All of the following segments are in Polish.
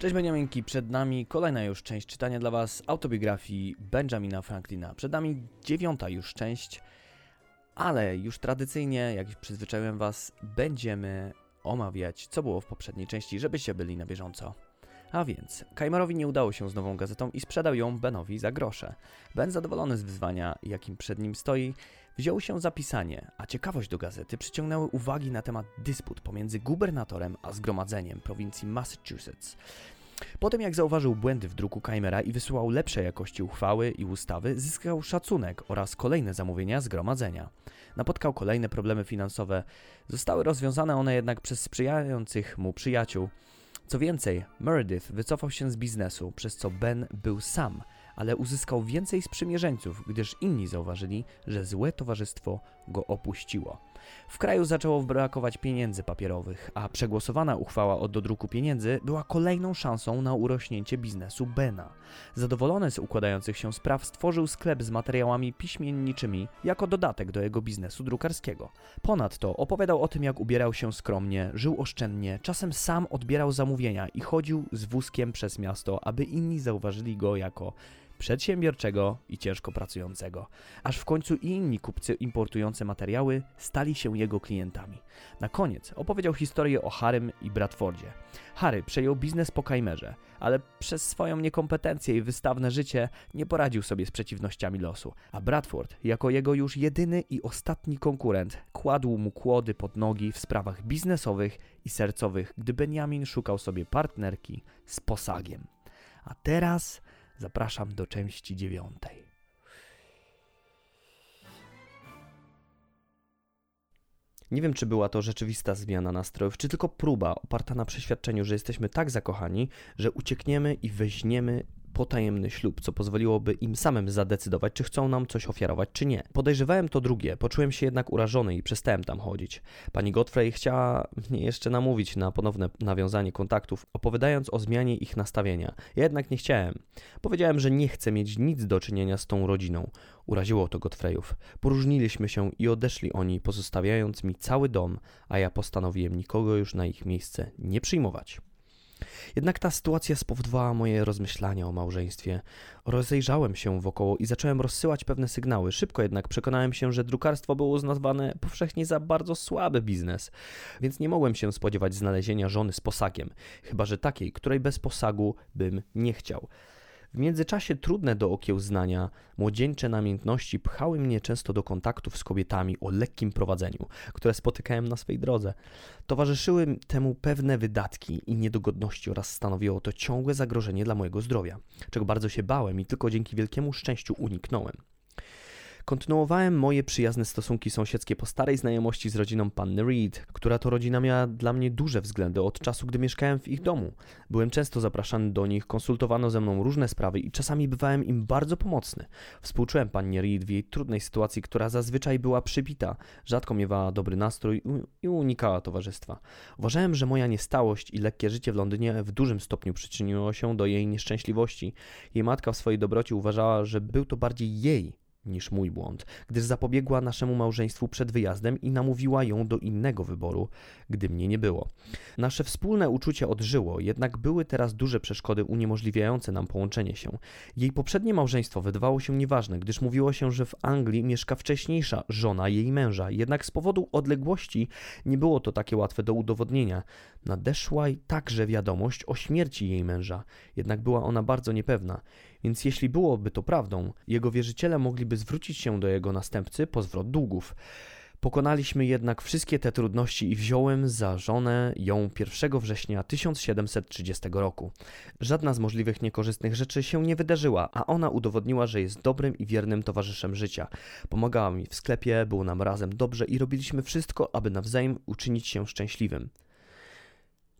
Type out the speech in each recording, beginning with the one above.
Cześć Beniaminki, przed nami kolejna już część czytania dla Was autobiografii Benjamina Franklina. Przed nami dziewiąta już część, ale już tradycyjnie, jak przyzwyczaiłem Was, będziemy omawiać, co było w poprzedniej części, żebyście byli na bieżąco. A więc, Kajmarowi nie udało się z nową gazetą i sprzedał ją Benowi za grosze. Ben, zadowolony z wyzwania, jakim przed nim stoi, wziął się za pisanie, a ciekawość do gazety przyciągnęły uwagi na temat dysput pomiędzy gubernatorem a zgromadzeniem prowincji Massachusetts. Potem jak zauważył błędy w druku Kaimera i wysyłał lepszej jakości uchwały i ustawy, zyskał szacunek oraz kolejne zamówienia zgromadzenia. Napotkał kolejne problemy finansowe. Zostały rozwiązane one jednak przez sprzyjających mu przyjaciół. Co więcej, Meredith wycofał się z biznesu, przez co Ben był sam, ale uzyskał więcej sprzymierzeńców, gdyż inni zauważyli, że złe towarzystwo go opuściło. W kraju zaczęło brakować pieniędzy papierowych, a przegłosowana uchwała o dodruku pieniędzy była kolejną szansą na urośnięcie biznesu Bena. Zadowolony z układających się spraw stworzył sklep z materiałami piśmienniczymi jako dodatek do jego biznesu drukarskiego. Ponadto opowiadał o tym, jak ubierał się skromnie, żył oszczędnie, czasem sam odbierał zamówienia i chodził z wózkiem przez miasto, aby inni zauważyli go jako przedsiębiorczego i ciężko pracującego, aż w końcu i inni kupcy importujący materiały stali się jego klientami. Na koniec opowiedział historię o Harrym i Bradfordzie. Harry przejął biznes po Kajmerze, ale przez swoją niekompetencję i wystawne życie nie poradził sobie z przeciwnościami losu, a Bradford, jako jego już jedyny i ostatni konkurent, kładł mu kłody pod nogi w sprawach biznesowych i sercowych, gdy Benjamin szukał sobie partnerki z posagiem. A teraz Zapraszam do części dziewiątej. Nie wiem, czy była to rzeczywista zmiana nastrojów, czy tylko próba oparta na przeświadczeniu, że jesteśmy tak zakochani, że uciekniemy i weźmiemy potajemny ślub, co pozwoliłoby im samym zadecydować, czy chcą nam coś ofiarować, czy nie. Podejrzewałem to drugie, poczułem się jednak urażony i przestałem tam chodzić. Pani Godfrey chciała mnie jeszcze namówić na ponowne nawiązanie kontaktów, opowiadając o zmianie ich nastawienia. Ja jednak nie chciałem. Powiedziałem, że nie chcę mieć nic do czynienia z tą rodziną. Uraziło to Godfreyów. Poróżniliśmy się i odeszli oni, pozostawiając mi cały dom, a ja postanowiłem nikogo już na ich miejsce nie przyjmować. Jednak ta sytuacja spowodowała moje rozmyślania o małżeństwie. Rozejrzałem się wokoło i zacząłem rozsyłać pewne sygnały. Szybko jednak przekonałem się, że drukarstwo było uznawane powszechnie za bardzo słaby biznes, więc nie mogłem się spodziewać znalezienia żony z posagiem, chyba że takiej, której bez posagu bym nie chciał. W międzyczasie trudne do okiełznania, młodzieńcze namiętności pchały mnie często do kontaktów z kobietami o lekkim prowadzeniu, które spotykałem na swej drodze. Towarzyszyły temu pewne wydatki i niedogodności oraz stanowiło to ciągłe zagrożenie dla mojego zdrowia, czego bardzo się bałem i tylko dzięki wielkiemu szczęściu uniknąłem. Kontynuowałem moje przyjazne stosunki sąsiedzkie po starej znajomości z rodziną panny Reed, która to rodzina miała dla mnie duże względy od czasu, gdy mieszkałem w ich domu. Byłem często zapraszany do nich, konsultowano ze mną różne sprawy i czasami bywałem im bardzo pomocny. Współczułem pannie Reed w jej trudnej sytuacji, która zazwyczaj była przybita, rzadko miewała dobry nastrój i unikała towarzystwa. Uważałem, że moja niestałość i lekkie życie w Londynie w dużym stopniu przyczyniło się do jej nieszczęśliwości. Jej matka w swojej dobroci uważała, że był to bardziej jej niż mój błąd, gdyż zapobiegła naszemu małżeństwu przed wyjazdem i namówiła ją do innego wyboru, gdy mnie nie było. Nasze wspólne uczucie odżyło, jednak były teraz duże przeszkody uniemożliwiające nam połączenie się. Jej poprzednie małżeństwo wydawało się nieważne, gdyż mówiło się, że w Anglii mieszka wcześniejsza żona jej męża, jednak z powodu odległości nie było to takie łatwe do udowodnienia. Nadeszła także wiadomość o śmierci jej męża, jednak była ona bardzo niepewna. Więc jeśli byłoby to prawdą, jego wierzyciele mogliby zwrócić się do jego następcy po zwrot długów. Pokonaliśmy jednak wszystkie te trudności i wziąłem za żonę ją 1 września 1730 roku. Żadna z możliwych niekorzystnych rzeczy się nie wydarzyła, a ona udowodniła, że jest dobrym i wiernym towarzyszem życia. Pomagała mi w sklepie, było nam razem dobrze i robiliśmy wszystko, aby nawzajem uczynić się szczęśliwym.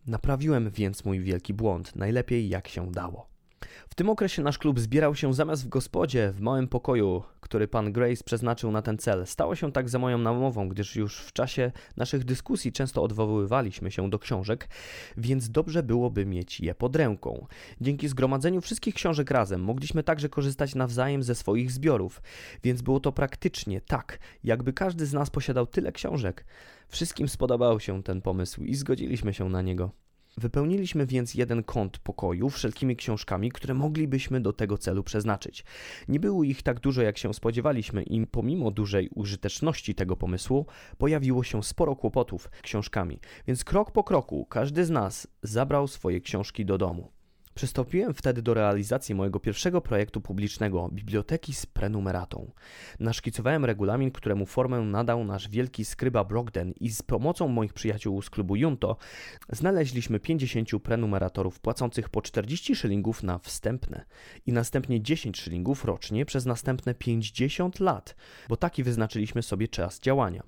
Naprawiłem więc mój wielki błąd, najlepiej jak się dało. W tym okresie nasz klub zbierał się zamiast w gospodzie, w małym pokoju, który pan Grace przeznaczył na ten cel. Stało się tak za moją namową, gdyż już w czasie naszych dyskusji często odwoływaliśmy się do książek, więc dobrze byłoby mieć je pod ręką. Dzięki zgromadzeniu wszystkich książek razem mogliśmy także korzystać nawzajem ze swoich zbiorów, więc było to praktycznie tak, jakby każdy z nas posiadał tyle książek. Wszystkim spodobał się ten pomysł i zgodziliśmy się na niego. Wypełniliśmy więc jeden kąt pokoju wszelkimi książkami, które moglibyśmy do tego celu przeznaczyć. Nie było ich tak dużo, jak się spodziewaliśmy, i pomimo dużej użyteczności tego pomysłu, pojawiło się sporo kłopotów książkami, więc krok po kroku każdy z nas zabrał swoje książki do domu. Przystąpiłem wtedy do realizacji mojego pierwszego projektu publicznego biblioteki z prenumeratą. Naszkicowałem regulamin, któremu formę nadał nasz wielki skryba Brogden i z pomocą moich przyjaciół z klubu Junto znaleźliśmy 50 prenumeratorów płacących po 40 szylingów na wstępne i następnie 10 szylingów rocznie przez następne 50 lat, bo taki wyznaczyliśmy sobie czas działania.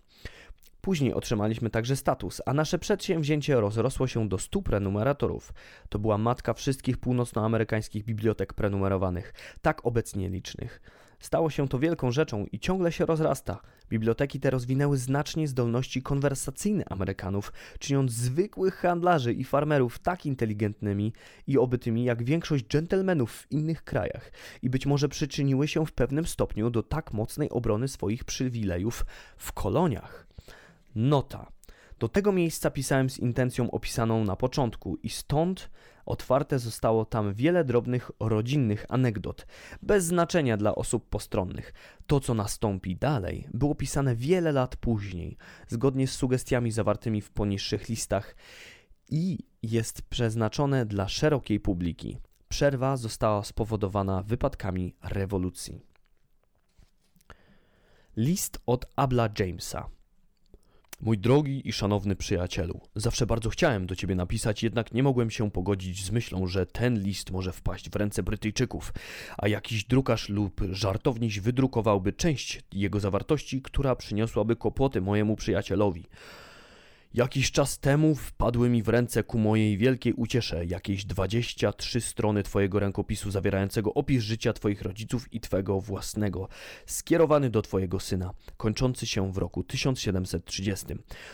Później otrzymaliśmy także status, a nasze przedsięwzięcie rozrosło się do 100 prenumeratorów. To była matka wszystkich północnoamerykańskich bibliotek prenumerowanych, tak obecnie licznych. Stało się to wielką rzeczą i ciągle się rozrasta. Biblioteki te rozwinęły znacznie zdolności konwersacyjne Amerykanów, czyniąc zwykłych handlarzy i farmerów tak inteligentnymi i obytymi jak większość dżentelmenów w innych krajach i być może przyczyniły się w pewnym stopniu do tak mocnej obrony swoich przywilejów w koloniach. Nota. Do tego miejsca pisałem z intencją opisaną na początku i stąd otwarte zostało tam wiele drobnych rodzinnych anegdot, bez znaczenia dla osób postronnych. To, co nastąpi dalej, było pisane wiele lat później, zgodnie z sugestiami zawartymi w poniższych listach i jest przeznaczone dla szerokiej publiki. Przerwa została spowodowana wypadkami rewolucji. List od Abla Jamesa. Mój drogi i szanowny przyjacielu, zawsze bardzo chciałem do ciebie napisać, jednak nie mogłem się pogodzić z myślą, że ten list może wpaść w ręce Brytyjczyków, a jakiś drukarz lub żartowniś wydrukowałby część jego zawartości, która przyniosłaby kłopoty mojemu przyjacielowi. Jakiś czas temu wpadły mi w ręce ku mojej wielkiej uciesze jakieś 23 strony Twojego rękopisu zawierającego opis życia Twoich rodziców i Twego własnego, skierowany do Twojego syna, kończący się w roku 1730.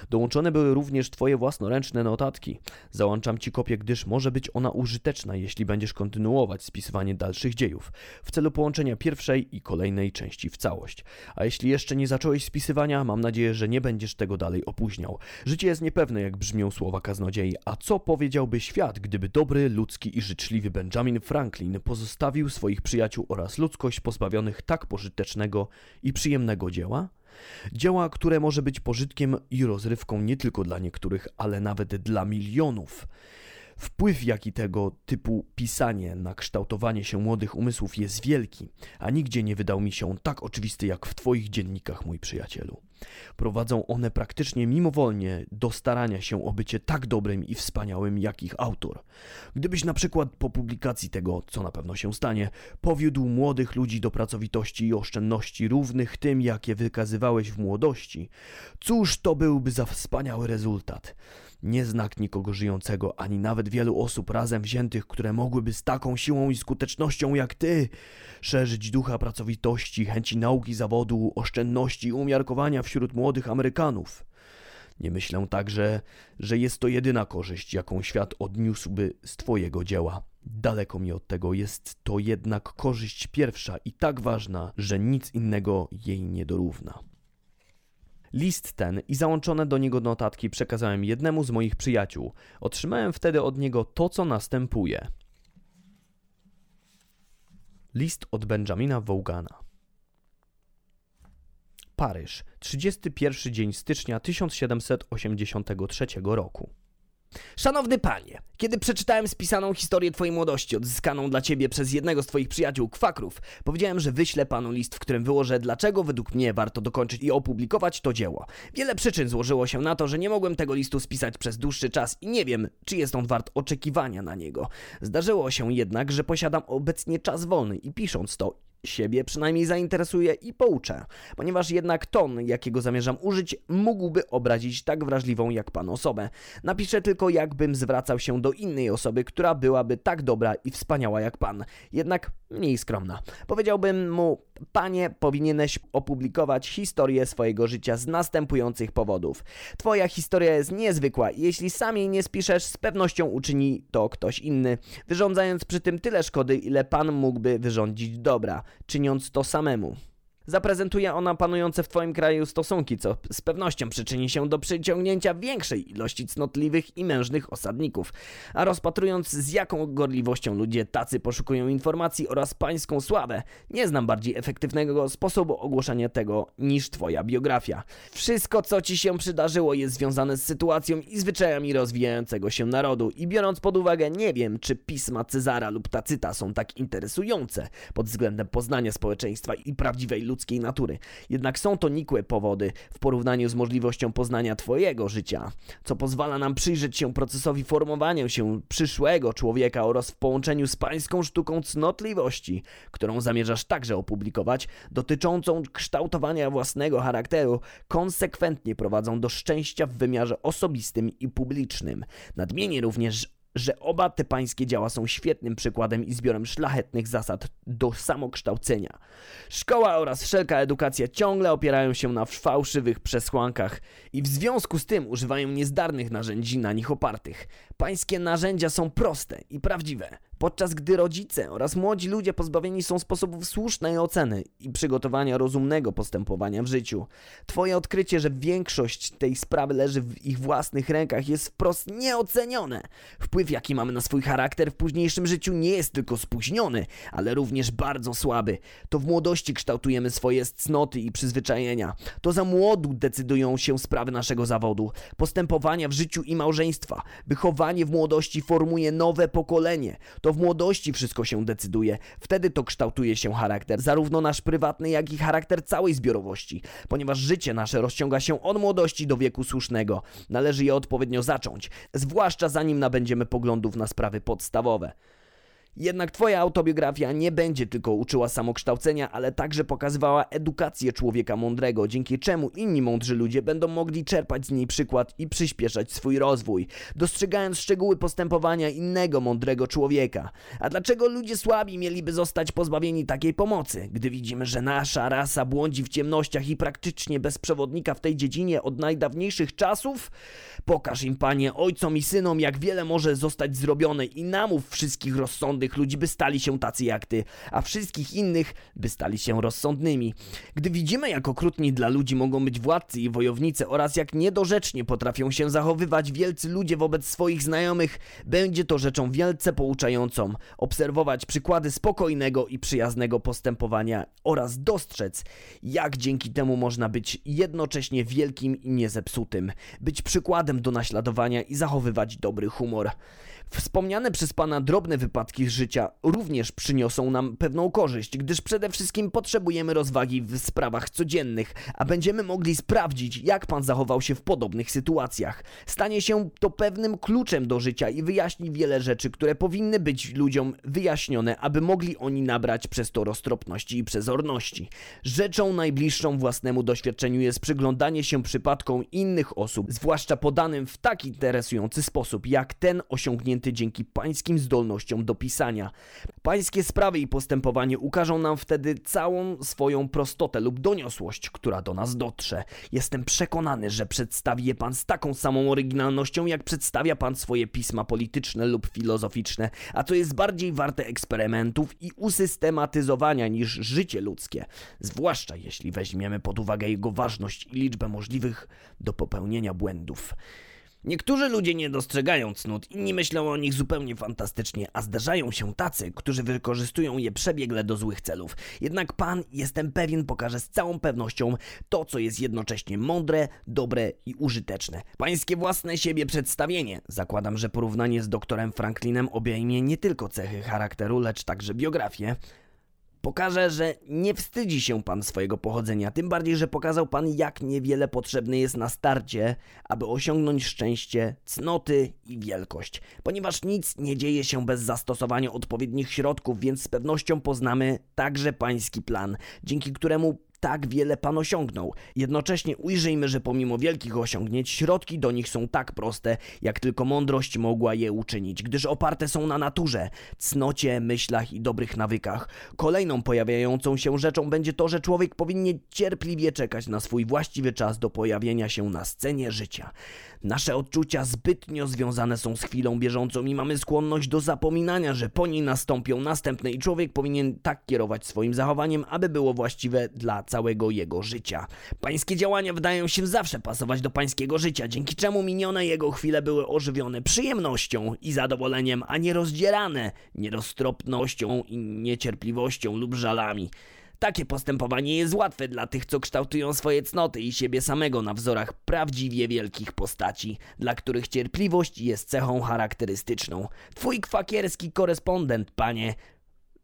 Dołączone były również Twoje własnoręczne notatki. Załączam Ci kopię, gdyż może być ona użyteczna, jeśli będziesz kontynuować spisywanie dalszych dziejów, w celu połączenia pierwszej i kolejnej części w całość. A jeśli jeszcze nie zacząłeś spisywania, mam nadzieję, że nie będziesz tego dalej opóźniał. Życie jest niepewne, jak brzmią słowa kaznodziei, a co powiedziałby świat, gdyby dobry, ludzki i życzliwy Benjamin Franklin pozostawił swoich przyjaciół oraz ludzkość pozbawionych tak pożytecznego i przyjemnego dzieła? Dzieła, które może być pożytkiem i rozrywką nie tylko dla niektórych, ale nawet dla milionów. Wpływ, jaki tego typu pisanie na kształtowanie się młodych umysłów jest wielki, a nigdzie nie wydał mi się tak oczywisty jak w Twoich dziennikach, mój przyjacielu. Prowadzą one praktycznie mimowolnie do starania się o bycie tak dobrym i wspaniałym jak ich autor. Gdybyś na przykład po publikacji tego, co na pewno się stanie, powiódł młodych ludzi do pracowitości i oszczędności równych tym, jakie wykazywałeś w młodości, cóż to byłby za wspaniały rezultat. Nie znak nikogo żyjącego, ani nawet wielu osób razem wziętych, które mogłyby z taką siłą i skutecznością jak ty szerzyć ducha pracowitości, chęci nauki zawodu, oszczędności i umiarkowania wśród młodych Amerykanów. Nie myślę także, że jest to jedyna korzyść, jaką świat odniósłby z Twojego dzieła. Daleko mi od tego jest to jednak korzyść pierwsza i tak ważna, że nic innego jej nie dorówna. List ten i załączone do niego notatki przekazałem jednemu z moich przyjaciół. Otrzymałem wtedy od niego to, co następuje. List od Benjamina Wołgana. Paryż, 31 dzień stycznia 1783 roku. Szanowny panie, kiedy przeczytałem spisaną historię twojej młodości, odzyskaną dla ciebie przez jednego z twoich przyjaciół kwakrów, powiedziałem, że wyślę panu list, w którym wyłożę, dlaczego według mnie warto dokończyć i opublikować to dzieło. Wiele przyczyn złożyło się na to, że nie mogłem tego listu spisać przez dłuższy czas i nie wiem, czy jest on wart oczekiwania na niego. Zdarzyło się jednak, że posiadam obecnie czas wolny i pisząc to siebie przynajmniej zainteresuje i pouczę, ponieważ jednak ton, jakiego zamierzam użyć, mógłby obrazić tak wrażliwą jak pan osobę. Napiszę tylko, jakbym zwracał się do innej osoby, która byłaby tak dobra i wspaniała jak pan, jednak mniej skromna. Powiedziałbym mu, panie, powinieneś opublikować historię swojego życia z następujących powodów. Twoja historia jest niezwykła i jeśli sam jej nie spiszesz, z pewnością uczyni to ktoś inny, wyrządzając przy tym tyle szkody, ile pan mógłby wyrządzić dobra czyniąc to samemu. Zaprezentuje ona panujące w Twoim kraju stosunki, co z pewnością przyczyni się do przyciągnięcia większej ilości cnotliwych i mężnych osadników. A rozpatrując z jaką gorliwością ludzie tacy poszukują informacji oraz pańską sławę, nie znam bardziej efektywnego sposobu ogłoszenia tego niż Twoja biografia. Wszystko, co Ci się przydarzyło, jest związane z sytuacją i zwyczajami rozwijającego się narodu i biorąc pod uwagę, nie wiem, czy pisma Cezara lub Tacyta są tak interesujące pod względem poznania społeczeństwa i prawdziwej ludzkiej natury. Jednak są to nikłe powody w porównaniu z możliwością poznania Twojego życia, co pozwala nam przyjrzeć się procesowi formowania się przyszłego człowieka oraz w połączeniu z pańską sztuką cnotliwości, którą zamierzasz także opublikować, dotyczącą kształtowania własnego charakteru, konsekwentnie prowadzą do szczęścia w wymiarze osobistym i publicznym. Nadmienię również, że oba te pańskie dzieła są świetnym przykładem i zbiorem szlachetnych zasad do samokształcenia. Szkoła oraz wszelka edukacja ciągle opierają się na fałszywych przesłankach i w związku z tym używają niezdarnych narzędzi na nich opartych. Pańskie narzędzia są proste i prawdziwe podczas gdy rodzice oraz młodzi ludzie pozbawieni są sposobów słusznej oceny i przygotowania rozumnego postępowania w życiu. Twoje odkrycie, że większość tej sprawy leży w ich własnych rękach jest wprost nieocenione. Wpływ, jaki mamy na swój charakter w późniejszym życiu nie jest tylko spóźniony, ale również bardzo słaby. To w młodości kształtujemy swoje cnoty i przyzwyczajenia. To za młodu decydują się sprawy naszego zawodu, postępowania w życiu i małżeństwa. Wychowanie w młodości formuje nowe pokolenie. To to w młodości wszystko się decyduje. Wtedy to kształtuje się charakter, zarówno nasz prywatny, jak i charakter całej zbiorowości. Ponieważ życie nasze rozciąga się od młodości do wieku słusznego. Należy je odpowiednio zacząć, zwłaszcza zanim nabędziemy poglądów na sprawy podstawowe. Jednak twoja autobiografia nie będzie tylko uczyła samokształcenia, ale także pokazywała edukację człowieka mądrego, dzięki czemu inni mądrzy ludzie będą mogli czerpać z niej przykład i przyspieszać swój rozwój, dostrzegając szczegóły postępowania innego mądrego człowieka. A dlaczego ludzie słabi mieliby zostać pozbawieni takiej pomocy, gdy widzimy, że nasza rasa błądzi w ciemnościach i praktycznie bez przewodnika w tej dziedzinie od najdawniejszych czasów? Pokaż im, panie, ojcom i synom, jak wiele może zostać zrobione i namów wszystkich rozsądnych ludzi, by stali się tacy jak ty, a wszystkich innych, by stali się rozsądnymi. Gdy widzimy, jak okrutni dla ludzi mogą być władcy i wojownicy oraz jak niedorzecznie potrafią się zachowywać wielcy ludzie wobec swoich znajomych, będzie to rzeczą wielce pouczającą. Obserwować przykłady spokojnego i przyjaznego postępowania oraz dostrzec, jak dzięki temu można być jednocześnie wielkim i niezepsutym, być przykładem do naśladowania i zachowywać dobry humor. Wspomniane przez Pana drobne wypadki z życia również przyniosą nam pewną korzyść, gdyż przede wszystkim potrzebujemy rozwagi w sprawach codziennych, a będziemy mogli sprawdzić, jak Pan zachował się w podobnych sytuacjach. Stanie się to pewnym kluczem do życia i wyjaśni wiele rzeczy, które powinny być ludziom wyjaśnione, aby mogli oni nabrać przez to roztropności i przezorności. Rzeczą najbliższą własnemu doświadczeniu jest przyglądanie się przypadkom innych osób, zwłaszcza podanym w tak interesujący sposób, jak ten osiągnięty dzięki pańskim zdolnościom do pisania. Pańskie sprawy i postępowanie ukażą nam wtedy całą swoją prostotę lub doniosłość, która do nas dotrze. Jestem przekonany, że przedstawi je pan z taką samą oryginalnością, jak przedstawia pan swoje pisma polityczne lub filozoficzne, a co jest bardziej warte eksperymentów i usystematyzowania niż życie ludzkie, zwłaszcza jeśli weźmiemy pod uwagę jego ważność i liczbę możliwych do popełnienia błędów. Niektórzy ludzie nie dostrzegają cnót, inni myślą o nich zupełnie fantastycznie, a zdarzają się tacy, którzy wykorzystują je przebiegle do złych celów. Jednak Pan, jestem pewien, pokaże z całą pewnością to, co jest jednocześnie mądre, dobre i użyteczne. Pańskie własne siebie przedstawienie. Zakładam, że porównanie z doktorem Franklinem obejmie nie tylko cechy charakteru, lecz także biografię. Pokaże, że nie wstydzi się pan swojego pochodzenia, tym bardziej, że pokazał pan, jak niewiele potrzebne jest na starcie, aby osiągnąć szczęście, cnoty i wielkość. Ponieważ nic nie dzieje się bez zastosowania odpowiednich środków, więc z pewnością poznamy także pański plan, dzięki któremu tak wiele pan osiągnął. Jednocześnie ujrzyjmy, że pomimo wielkich osiągnięć, środki do nich są tak proste, jak tylko mądrość mogła je uczynić, gdyż oparte są na naturze, cnocie, myślach i dobrych nawykach. Kolejną pojawiającą się rzeczą będzie to, że człowiek powinien cierpliwie czekać na swój właściwy czas do pojawienia się na scenie życia. Nasze odczucia zbytnio związane są z chwilą bieżącą i mamy skłonność do zapominania, że po niej nastąpią następne i człowiek powinien tak kierować swoim zachowaniem, aby było właściwe dla całego jego życia. Pańskie działania wydają się zawsze pasować do pańskiego życia, dzięki czemu minione jego chwile były ożywione przyjemnością i zadowoleniem, a nie rozdzierane nieroztropnością i niecierpliwością lub żalami. Takie postępowanie jest łatwe dla tych, co kształtują swoje cnoty i siebie samego na wzorach prawdziwie wielkich postaci, dla których cierpliwość jest cechą charakterystyczną. Twój kwakierski korespondent, panie.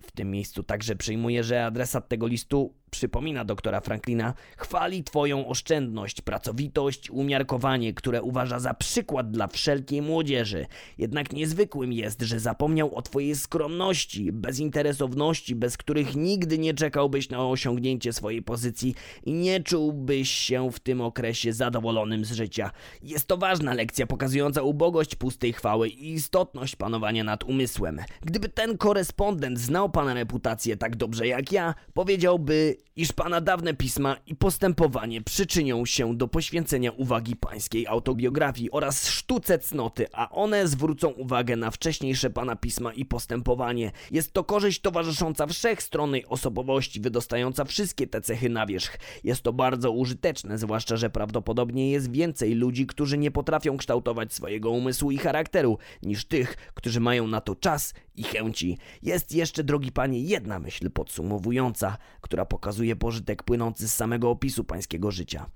W tym miejscu także przyjmuję, że adresat tego listu przypomina doktora Franklina, chwali Twoją oszczędność, pracowitość, umiarkowanie, które uważa za przykład dla wszelkiej młodzieży. Jednak niezwykłym jest, że zapomniał o Twojej skromności, bezinteresowności, bez których nigdy nie czekałbyś na osiągnięcie swojej pozycji i nie czułbyś się w tym okresie zadowolonym z życia. Jest to ważna lekcja pokazująca ubogość pustej chwały i istotność panowania nad umysłem. Gdyby ten korespondent znał Pana reputację tak dobrze jak ja, powiedziałby iż pana dawne pisma i postępowanie przyczynią się do poświęcenia uwagi pańskiej autobiografii oraz sztuce cnoty, a one zwrócą uwagę na wcześniejsze pana pisma i postępowanie. Jest to korzyść towarzysząca wszechstronnej osobowości, wydostająca wszystkie te cechy na wierzch. Jest to bardzo użyteczne, zwłaszcza, że prawdopodobnie jest więcej ludzi, którzy nie potrafią kształtować swojego umysłu i charakteru, niż tych, którzy mają na to czas i chęci. Jest jeszcze, drogi panie, jedna myśl podsumowująca, która pokazuje pożytek płynący z samego opisu pańskiego życia.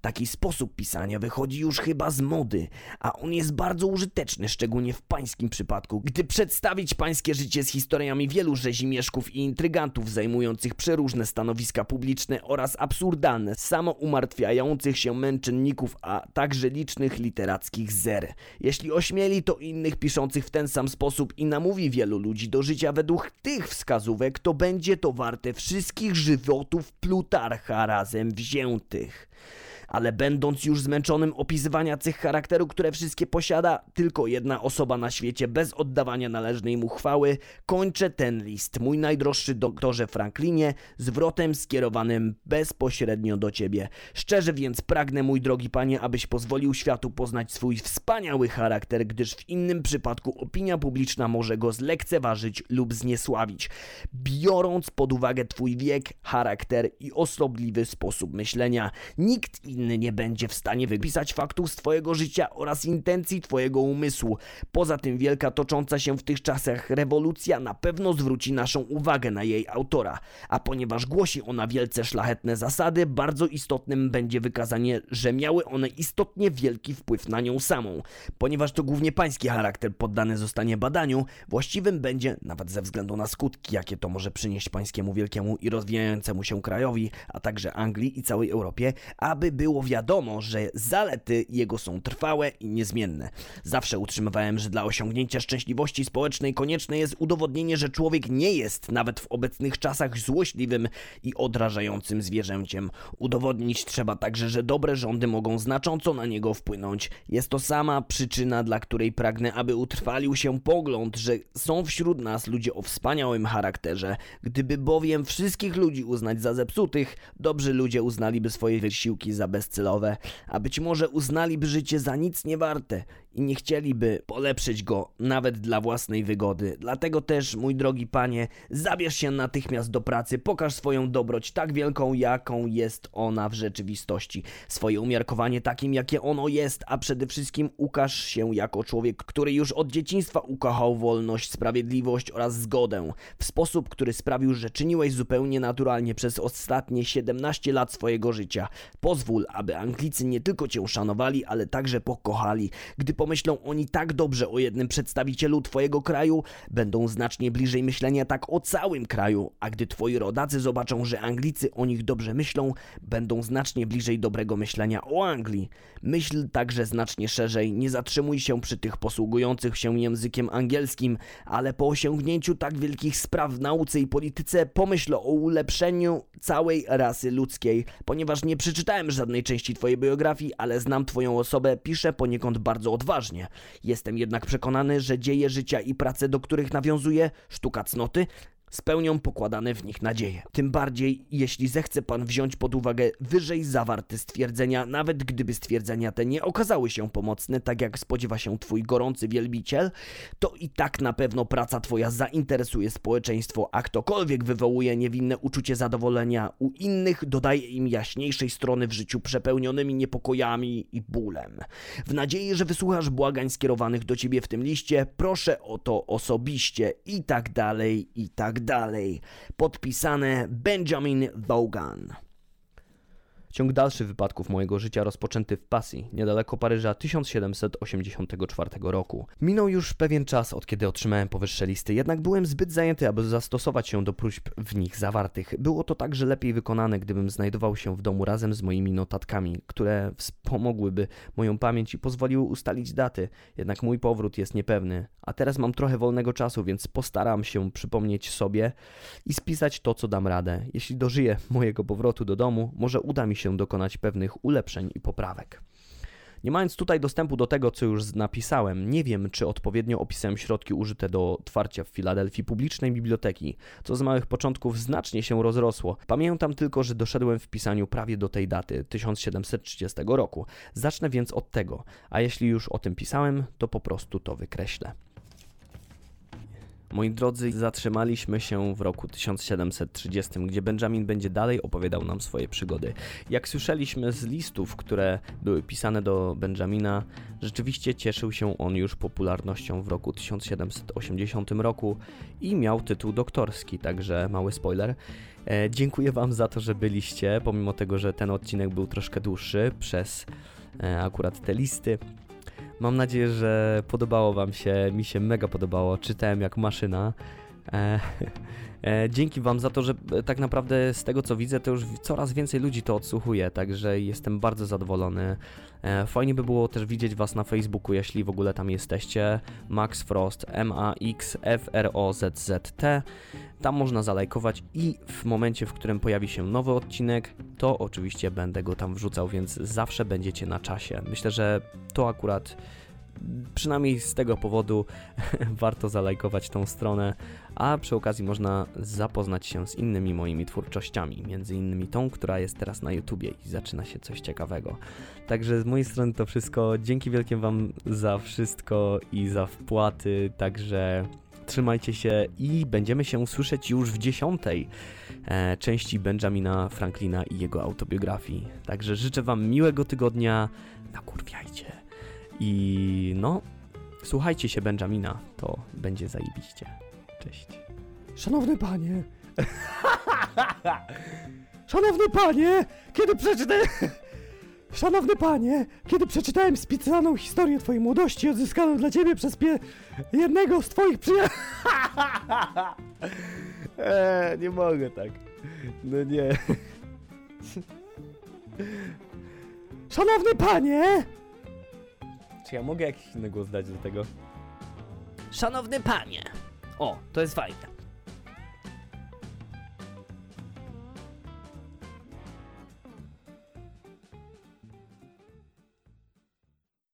Taki sposób pisania wychodzi już chyba z mody, a on jest bardzo użyteczny, szczególnie w pańskim przypadku, gdy przedstawić pańskie życie z historiami wielu rzezimieszków i intrygantów zajmujących przeróżne stanowiska publiczne oraz absurdalne, samoumartwiających się męczenników, a także licznych literackich zer. Jeśli ośmieli to innych piszących w ten sam sposób i namówi wielu ludzi do życia według tych wskazówek, to będzie to warte wszystkich żywotów Plutarcha razem wziętych ale będąc już zmęczonym opisywania cech charakteru, które wszystkie posiada tylko jedna osoba na świecie bez oddawania należnej mu chwały, kończę ten list, mój najdroższy doktorze Franklinie, zwrotem skierowanym bezpośrednio do ciebie. Szczerze więc pragnę, mój drogi panie, abyś pozwolił światu poznać swój wspaniały charakter, gdyż w innym przypadku opinia publiczna może go zlekceważyć lub zniesławić. Biorąc pod uwagę twój wiek, charakter i osobliwy sposób myślenia, nikt inny inny nie będzie w stanie wypisać faktów z Twojego życia oraz intencji Twojego umysłu. Poza tym wielka tocząca się w tych czasach rewolucja na pewno zwróci naszą uwagę na jej autora, a ponieważ głosi ona wielce szlachetne zasady, bardzo istotnym będzie wykazanie, że miały one istotnie wielki wpływ na nią samą. Ponieważ to głównie pański charakter poddany zostanie badaniu, właściwym będzie, nawet ze względu na skutki, jakie to może przynieść pańskiemu wielkiemu i rozwijającemu się krajowi, a także Anglii i całej Europie, aby był było wiadomo, że zalety jego są trwałe i niezmienne. Zawsze utrzymywałem, że dla osiągnięcia szczęśliwości społecznej konieczne jest udowodnienie, że człowiek nie jest nawet w obecnych czasach złośliwym i odrażającym zwierzęciem. Udowodnić trzeba także, że dobre rządy mogą znacząco na niego wpłynąć. Jest to sama przyczyna, dla której pragnę, aby utrwalił się pogląd, że są wśród nas ludzie o wspaniałym charakterze. Gdyby bowiem wszystkich ludzi uznać za zepsutych, dobrzy ludzie uznaliby swoje wysiłki za bez bezcelowe, a być może uznaliby życie za nic nie warte i nie chcieliby polepszyć go nawet dla własnej wygody. Dlatego też, mój drogi panie, zabierz się natychmiast do pracy, pokaż swoją dobroć tak wielką, jaką jest ona w rzeczywistości, swoje umiarkowanie takim, jakie ono jest, a przede wszystkim ukaż się jako człowiek, który już od dzieciństwa ukochał wolność, sprawiedliwość oraz zgodę, w sposób, który sprawił, że czyniłeś zupełnie naturalnie przez ostatnie 17 lat swojego życia. Pozwól, aby Anglicy nie tylko cię szanowali, ale także pokochali. Gdy pomyślą oni tak dobrze o jednym przedstawicielu twojego kraju, będą znacznie bliżej myślenia tak o całym kraju, a gdy twoi rodacy zobaczą, że Anglicy o nich dobrze myślą, będą znacznie bliżej dobrego myślenia o Anglii. Myśl także znacznie szerzej, nie zatrzymuj się przy tych posługujących się językiem angielskim, ale po osiągnięciu tak wielkich spraw w nauce i polityce pomyśl o ulepszeniu całej rasy ludzkiej. Ponieważ nie przeczytałem żadnej części twojej biografii, ale znam twoją osobę, piszę poniekąd bardzo odważnie Jestem jednak przekonany, że dzieje życia i prace, do których nawiązuje sztuka cnoty, spełnią pokładane w nich nadzieje. Tym bardziej, jeśli zechce pan wziąć pod uwagę wyżej zawarte stwierdzenia, nawet gdyby stwierdzenia te nie okazały się pomocne, tak jak spodziewa się twój gorący wielbiciel, to i tak na pewno praca twoja zainteresuje społeczeństwo, a ktokolwiek wywołuje niewinne uczucie zadowolenia u innych, dodaje im jaśniejszej strony w życiu przepełnionymi niepokojami i bólem. W nadziei, że wysłuchasz błagań skierowanych do ciebie w tym liście, proszę o to osobiście i tak dalej, i tak dalej. Podpisane Benjamin Vaughan. Ciąg dalszy wypadków mojego życia rozpoczęty w Passy, niedaleko Paryża 1784 roku. Minął już pewien czas od kiedy otrzymałem powyższe listy, jednak byłem zbyt zajęty, aby zastosować się do próśb w nich zawartych. Było to także lepiej wykonane, gdybym znajdował się w domu razem z moimi notatkami, które wspomogłyby moją pamięć i pozwoliły ustalić daty. Jednak mój powrót jest niepewny, a teraz mam trochę wolnego czasu, więc postaram się przypomnieć sobie i spisać to, co dam radę. Jeśli dożyję mojego powrotu do domu, może uda mi się dokonać pewnych ulepszeń i poprawek. Nie mając tutaj dostępu do tego, co już napisałem, nie wiem, czy odpowiednio opisałem środki użyte do otwarcia w Filadelfii publicznej biblioteki, co z małych początków znacznie się rozrosło. Pamiętam tylko, że doszedłem w pisaniu prawie do tej daty, 1730 roku. Zacznę więc od tego, a jeśli już o tym pisałem, to po prostu to wykreślę. Moi drodzy, zatrzymaliśmy się w roku 1730, gdzie Benjamin będzie dalej opowiadał nam swoje przygody. Jak słyszeliśmy z listów, które były pisane do Benjamina, rzeczywiście cieszył się on już popularnością w roku 1780 roku i miał tytuł doktorski, także mały spoiler. E, dziękuję Wam za to, że byliście, pomimo tego, że ten odcinek był troszkę dłuższy przez e, akurat te listy. Mam nadzieję, że podobało Wam się. Mi się mega podobało. Czytałem jak maszyna. E, e, dzięki Wam za to, że e, tak naprawdę z tego co widzę, to już coraz więcej ludzi to odsłuchuje, także jestem bardzo zadowolony. E, fajnie by było też widzieć Was na Facebooku, jeśli w ogóle tam jesteście. Max Frost, M-A-X-F-R-O-Z-Z-T. Tam można zalajkować i w momencie, w którym pojawi się nowy odcinek, to oczywiście będę go tam wrzucał, więc zawsze będziecie na czasie. Myślę, że to akurat przynajmniej z tego powodu warto zalajkować tą stronę, a przy okazji można zapoznać się z innymi moimi twórczościami, między innymi tą, która jest teraz na YouTubie i zaczyna się coś ciekawego. Także z mojej strony to wszystko. Dzięki wielkie Wam za wszystko i za wpłaty, także trzymajcie się i będziemy się słyszeć już w dziesiątej e, części Benjamina Franklina i jego autobiografii. Także życzę Wam miłego tygodnia, nakurwiajcie i no, słuchajcie się Benjamina, to będzie zajebiście. Cześć. Szanowny panie! Szanowny panie! Kiedy przeczytałem... Szanowny panie! Kiedy przeczytałem spisaną historię twojej młodości odzyskaną dla ciebie przez pie... jednego z twoich przyjaciół... eee, nie mogę tak. No nie. Szanowny panie! Czy ja mogę jakiś inny głos dać do tego? Szanowny panie. O, to jest fajne.